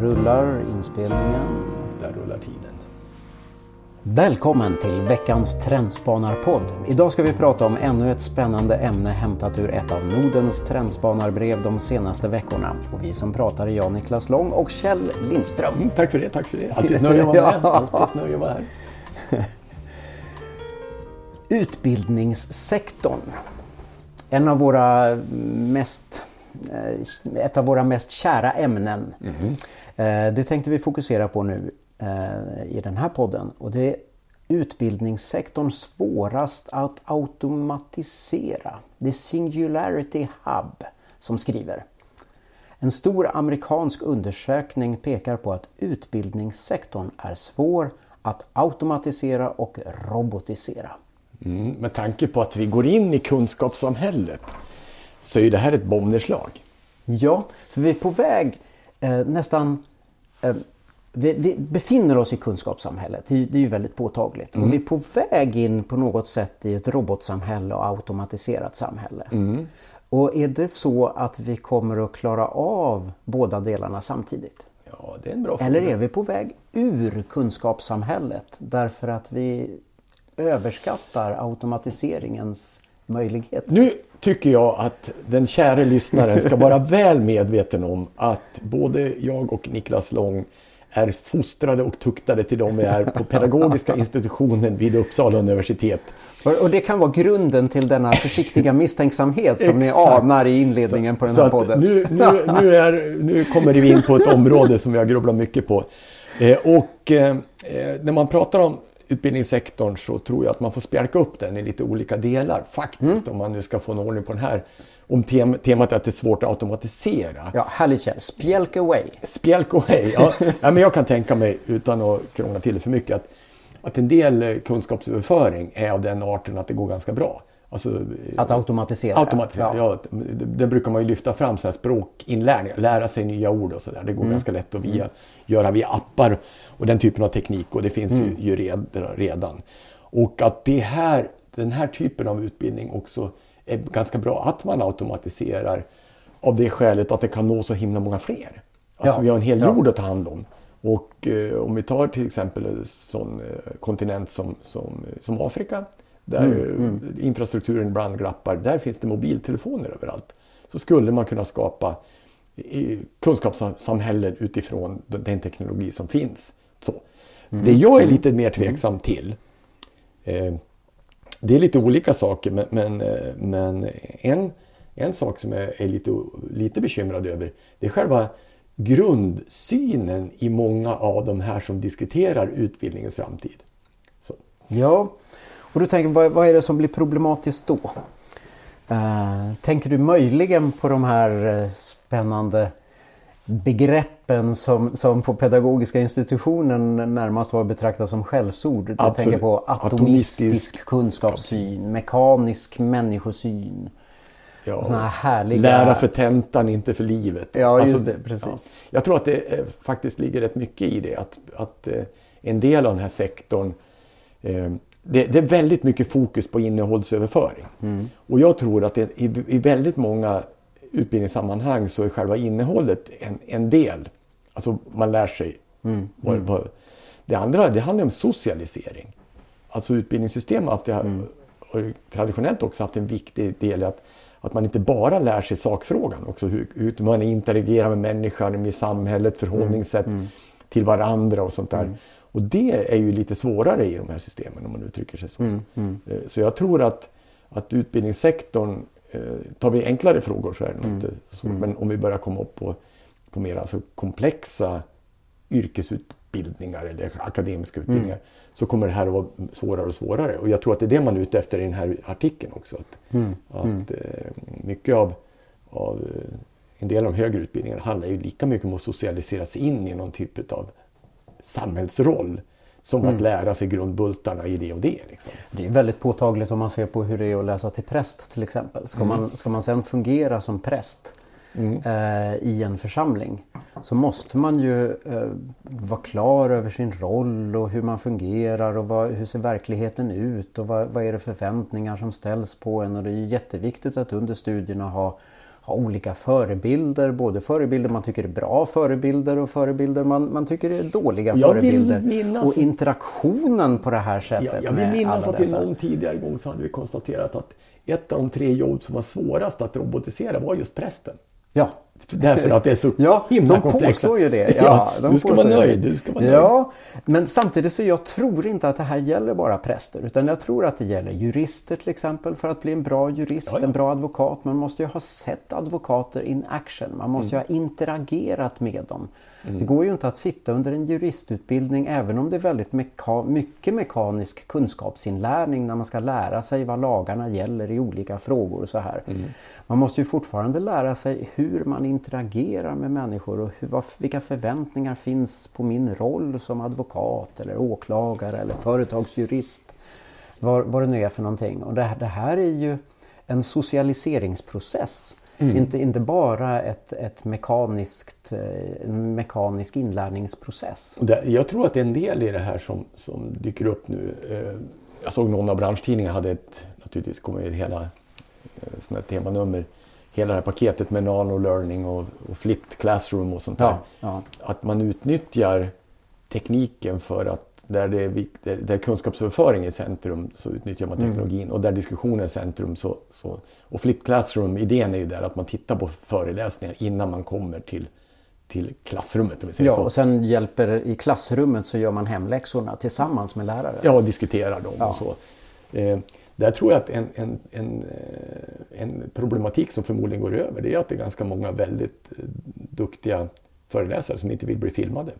rullar inspelningen. Där rullar tiden. Välkommen till veckans Trendspanarpodd. Idag ska vi prata om ännu ett spännande ämne hämtat ur ett av Nordens trendspanarbrev de senaste veckorna. Och vi som pratar är jag, Niklas Lång och Kjell Lindström. Mm, tack för det, tack för det. Alltid ett nöje att vara med. Alltid ett nöje att vara här. Utbildningssektorn. En av våra mest, Eh, ett av våra mest kära ämnen. Mm. Det tänkte vi fokusera på nu eh, i den här podden. Och det är utbildningssektorn svårast att automatisera. Det är Singularity Hub som skriver. En stor amerikansk undersökning pekar på att utbildningssektorn är svår att automatisera och robotisera. Mm, med tanke på att vi går in i kunskapssamhället så är det här ett bombnedslag. Ja, för vi är på väg eh, nästan... Eh, vi, vi, befinner oss i kunskapssamhället, det, det är ju väldigt påtagligt. Mm. Och vi är på väg in på något sätt i ett robotsamhälle och automatiserat samhälle. Mm. Och är det så att vi kommer att klara av båda delarna samtidigt? Ja, det är en bra fråga. Eller är vi på väg ur kunskapssamhället därför att vi överskattar automatiseringens möjligheter. Nu tycker jag att den kära lyssnaren ska vara väl medveten om att både jag och Niklas Lång är fostrade och tuktade till de vi är på pedagogiska institutionen vid Uppsala universitet. Och det kan vara grunden till denna försiktiga misstänksamhet som ni anar i inledningen så, på den här podden. Nu, nu, nu, är, nu kommer vi in på ett område som jag grubblar mycket på. Eh, och eh, när man pratar om utbildningssektorn så tror jag att man får spjälka upp den i lite olika delar faktiskt mm. om man nu ska få en ordning på den här. Om tem temat är att det är svårt att automatisera. Ja, härligt Kjell. Spjälk away. Spjälk away. Ja. ja, men jag kan tänka mig utan att krångla till det för mycket att, att en del kunskapsöverföring är av den arten att det går ganska bra. Alltså, att automatisera? Automatisera, ja. ja det, det, brukar man ju lyfta fram, så här språkinlärning, lära sig nya ord och sådär. Det går mm. ganska lätt att via, mm. Göra via appar och den typen av teknik och det finns mm. ju, ju redan. Och att det här, den här typen av utbildning också är ganska bra att man automatiserar av det skälet att det kan nå så himla många fler. Alltså ja. vi har en hel jord att ta hand om. Och eh, om vi tar till exempel en sån eh, kontinent som, som, som Afrika där mm, mm. infrastrukturen ibland glappar, där finns det mobiltelefoner överallt. Så skulle man kunna skapa kunskapssamhällen utifrån den teknologi som finns. Så. Mm. Det jag är lite mer tveksam till eh, det är lite olika saker men, men, eh, men en, en sak som jag är lite, lite bekymrad över det är själva grundsynen i många av de här som diskuterar utbildningens framtid. Så. Ja, och du tänker vad, vad är det som blir problematiskt då? Uh, tänker du möjligen på de här uh, spännande begreppen som, som på pedagogiska institutionen närmast var betraktat som skällsord. Absolut. tänker på atomistisk, atomistisk kunskapssyn, mekanisk människosyn. Ja, såna härliga... Lära för tentan, inte för livet. Ja, just alltså, det. Precis. Ja. Jag tror att det eh, faktiskt ligger rätt mycket i det. Att, att eh, en del av den här sektorn eh, det, det, är väldigt mycket fokus på innehållsöverföring. Mm. Och jag tror att det, i, i väldigt många utbildningssammanhang så är själva innehållet en, en del. Alltså man lär sig. Mm. Vad, mm. vad, det andra det handlar om socialisering. Alltså utbildningssystem har alltid, mm. traditionellt också haft en viktig del i att, att man inte bara lär sig sakfrågan, också hur, hur man interagerar med människan, med samhället, förhållningssätt mm. mm. till varandra och sånt där. Mm. Och det är ju lite svårare i de här systemen om man uttrycker sig så. Eh, så jag tror att, att utbildningssektorn tar vi enklare frågor så är det mm. inte så mm. Men om vi börjar komma upp på, på mer alltså komplexa yrkesutbildningar eller akademiska mm. utbildningar mm. så kommer det här att vara svårare och svårare. Och jag tror att det är det man är ute efter i den här artikeln också. Att, mm. att mm. eh, mycket av, av eh, en del av de högre utbildningarna handlar ju lika mycket om att socialiseras in i någon typ av samhällsroll som mm. att lära sig grundbultarna i det och det. Liksom. Det är väldigt påtagligt om man ser på hur det är att läsa till präst till exempel. Ska, mm. man, ska man sedan fungera som präst mm. eh, i en församling så måste man ju eh, vara klar över sin roll och hur man fungerar och vad, hur ser verkligheten ut och vad, vad är det förväntningar som ställs på en. Och det är jätteviktigt att under studierna ha ha olika förebilder, både förebilder man tycker är bra förebilder och förebilder man, man tycker är dåliga Jag förebilder. minnas- Och interaktionen på det här sättet Jag, jag vill minnas att i någon tidigare gång så hade vi konstaterat att ett av de tre jobb som var svårast att robotisera var just prästen. Ja, Därför att det är så Ja, himla de komplexa. påstår ju det. Ja, de du ska vara nöjd. det. Du ska vara nöjd. Ja, men samtidigt så jag tror inte att det här gäller bara präster utan jag tror att det gäller jurister till exempel. För att bli en bra jurist, Ja, ja. en bra advokat, man måste ju ha sett advokater in action. Man måste Mm. ju ha interagerat med dem. Det går ju inte att sitta under en juristutbildning även om det är väldigt meka- mycket mekanisk kunskapsinlärning när man ska lära sig vad lagarna gäller i olika frågor och så här. Mm. Man måste ju fortfarande lära sig hur man interagerar med människor och hur, vad, vilka förväntningar finns på min roll som advokat eller åklagare eller företagsjurist. Vad, vad det nu är för någonting. Och det, det här är ju en socialiseringsprocess. Mm. Inte, inte bara ett, ett mekaniskt, eh, en mekanisk inlärningsprocess. Jag tror att det är en del i det här som, som dyker upp nu. Eh, Jag såg någon av branschtidningarna hade ett, naturligtvis kommer hela eh, här temanummer, hela det här paketet med nano-learning och, och flipped classroom och sånt där. Ja. Att man utnyttjar tekniken för att där, det är, där, där kunskapsöverföring är i centrum så utnyttjar man teknologin och där diskussion är centrum så, så och flipped classroom, idén är ju där att man tittar på föreläsningar innan man kommer till, till klassrummet. Om vi säger Ja, så. och sen hjälper i klassrummet så gör man hemläxorna tillsammans med läraren. Ja, och diskuterar dem Ja. och så. Eh, där tror jag att en, en, en, eh, en problematik som förmodligen går över det är att det är ganska många väldigt eh, duktiga föreläsare som inte vill bli filmade.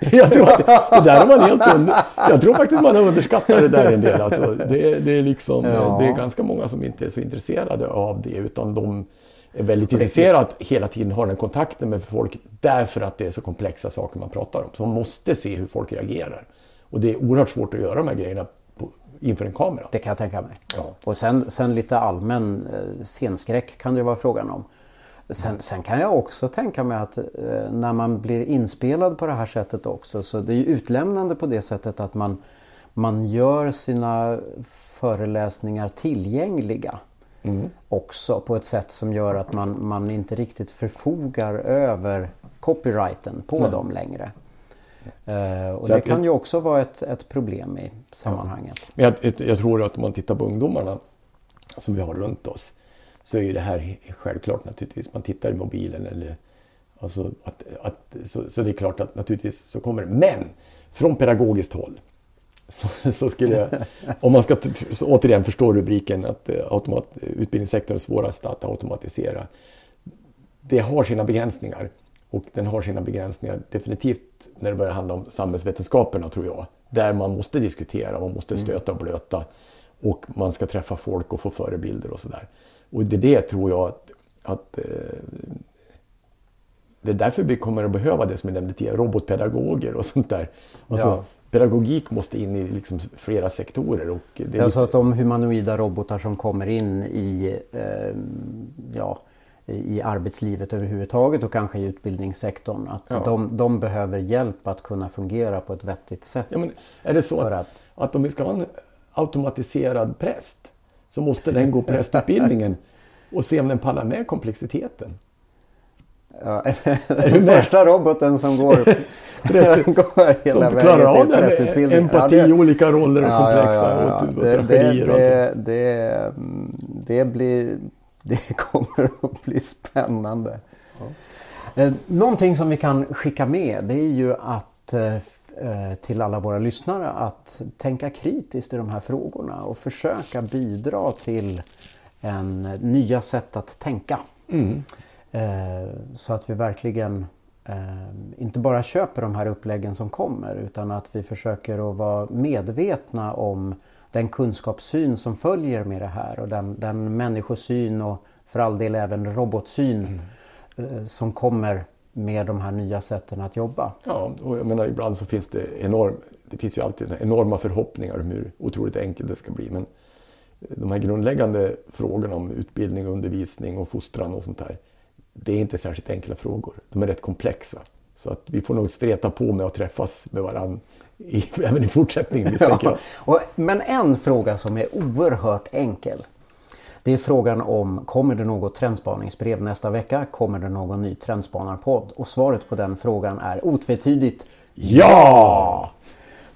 Jag tror, att det, det där man helt under, jag tror faktiskt man har underskattat det där en del. Alltså, det, det, är liksom, Ja. det är ganska många som inte är så intresserade av det utan de är väldigt intresserade att hela tiden ha den kontakten med folk därför att det är så komplexa saker man pratar om. Så man måste se hur folk reagerar. Och det är oerhört svårt att göra de här grejerna inför en kamera. Det kan jag tänka mig. Ja. Och sen, sen lite allmän eh, scenskräck kan det vara frågan om. Sen, sen kan jag också tänka mig att eh, när man blir inspelad på det här sättet också så det är ju utlämnande på det sättet att man, man gör sina föreläsningar tillgängliga också på ett sätt som gör att man, man inte riktigt förfogar över copyrighten på dem längre. Eh, och Så det kan ju också vara ett, ett problem i sammanhanget. Men jag, jag, tror att om man tittar på ungdomarna som vi har runt oss så är det här självklart naturligtvis. Man tittar i mobilen eller alltså att, att, så, så det är klart att naturligtvis så kommer det. Men från pedagogiskt håll så, så skulle jag, om man ska återigen förstå rubriken att eh, automat, utbildningssektorn är svårast att automatisera. Det har sina begränsningar och den har sina begränsningar definitivt när det börjar handla om samhällsvetenskaperna tror jag. Där man måste diskutera, man måste stöta och blöta och man ska träffa folk och få förebilder och sådär. Och det är det tror jag att, att eh, det är därför vi kommer att behöva det som jag nämnde tidigare, robotpedagoger och sånt där. Alltså, Ja. Pedagogik måste in i liksom flera sektorer. Och det är Jag lite- att de humanoida robotar som kommer in i, eh, ja, i arbetslivet överhuvudtaget och kanske i utbildningssektorn. Att Ja. de, de behöver hjälp att kunna fungera på ett vettigt sätt. Ja, är det så att, att- att om vi ska ha en automatiserad präst så måste den gå prästutbildningen och se om den pallar med komplexiteten? Ja, den första roboten som går, går hela Som vägen av till det med prästutbildning. empati, Ja, det- olika roller och Ja, ja, komplexa ja, ja. och, och Det, tragedier. det, och allt. det, det, mm, det blir... Det kommer att bli spännande. Eh, Någonting som vi kan skicka med det är ju att eh, eh, till alla våra lyssnare att tänka kritiskt i de här frågorna och försöka bidra till en nya sätt att tänka. Eh, Så att vi verkligen inte bara köper de här uppläggen som kommer utan att vi försöker att vara medvetna om den kunskapssyn som följer med det här och den, den människosyn och för all del även robotsyn eh, som kommer med de här nya sätten att jobba. Ja, och jag menar ibland så finns det enorm, det finns ju alltid enorma förhoppningar om hur otroligt enkelt det ska bli. Men de här grundläggande frågorna om utbildning, undervisning och fostran och sånt där. Det är inte särskilt enkla frågor. De är rätt komplexa. Så att vi får nog streta på med att träffas med varandra i, även i fortsättningen jag. Och, men en fråga som är oerhört enkel. Det är frågan om kommer det något trendspaningsbrev nästa vecka? Kommer det någon ny trendspanarpodd? Och svaret på den frågan är otvetydigt Ja!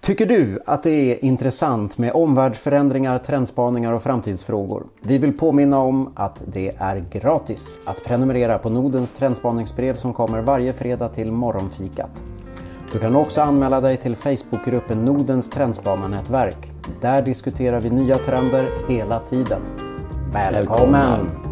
Tycker du att det är intressant med omvärldsförändringar, trendspaningar och framtidsfrågor? Vi vill påminna om att det är gratis att prenumerera på Nordens trendspaningsbrev som kommer varje fredag till morgonfikat. Du kan också anmäla dig till Facebookgruppen Nordens trendspanarnätverk. Där diskuterar vi nya trender hela tiden. Välkommen! Välkommen.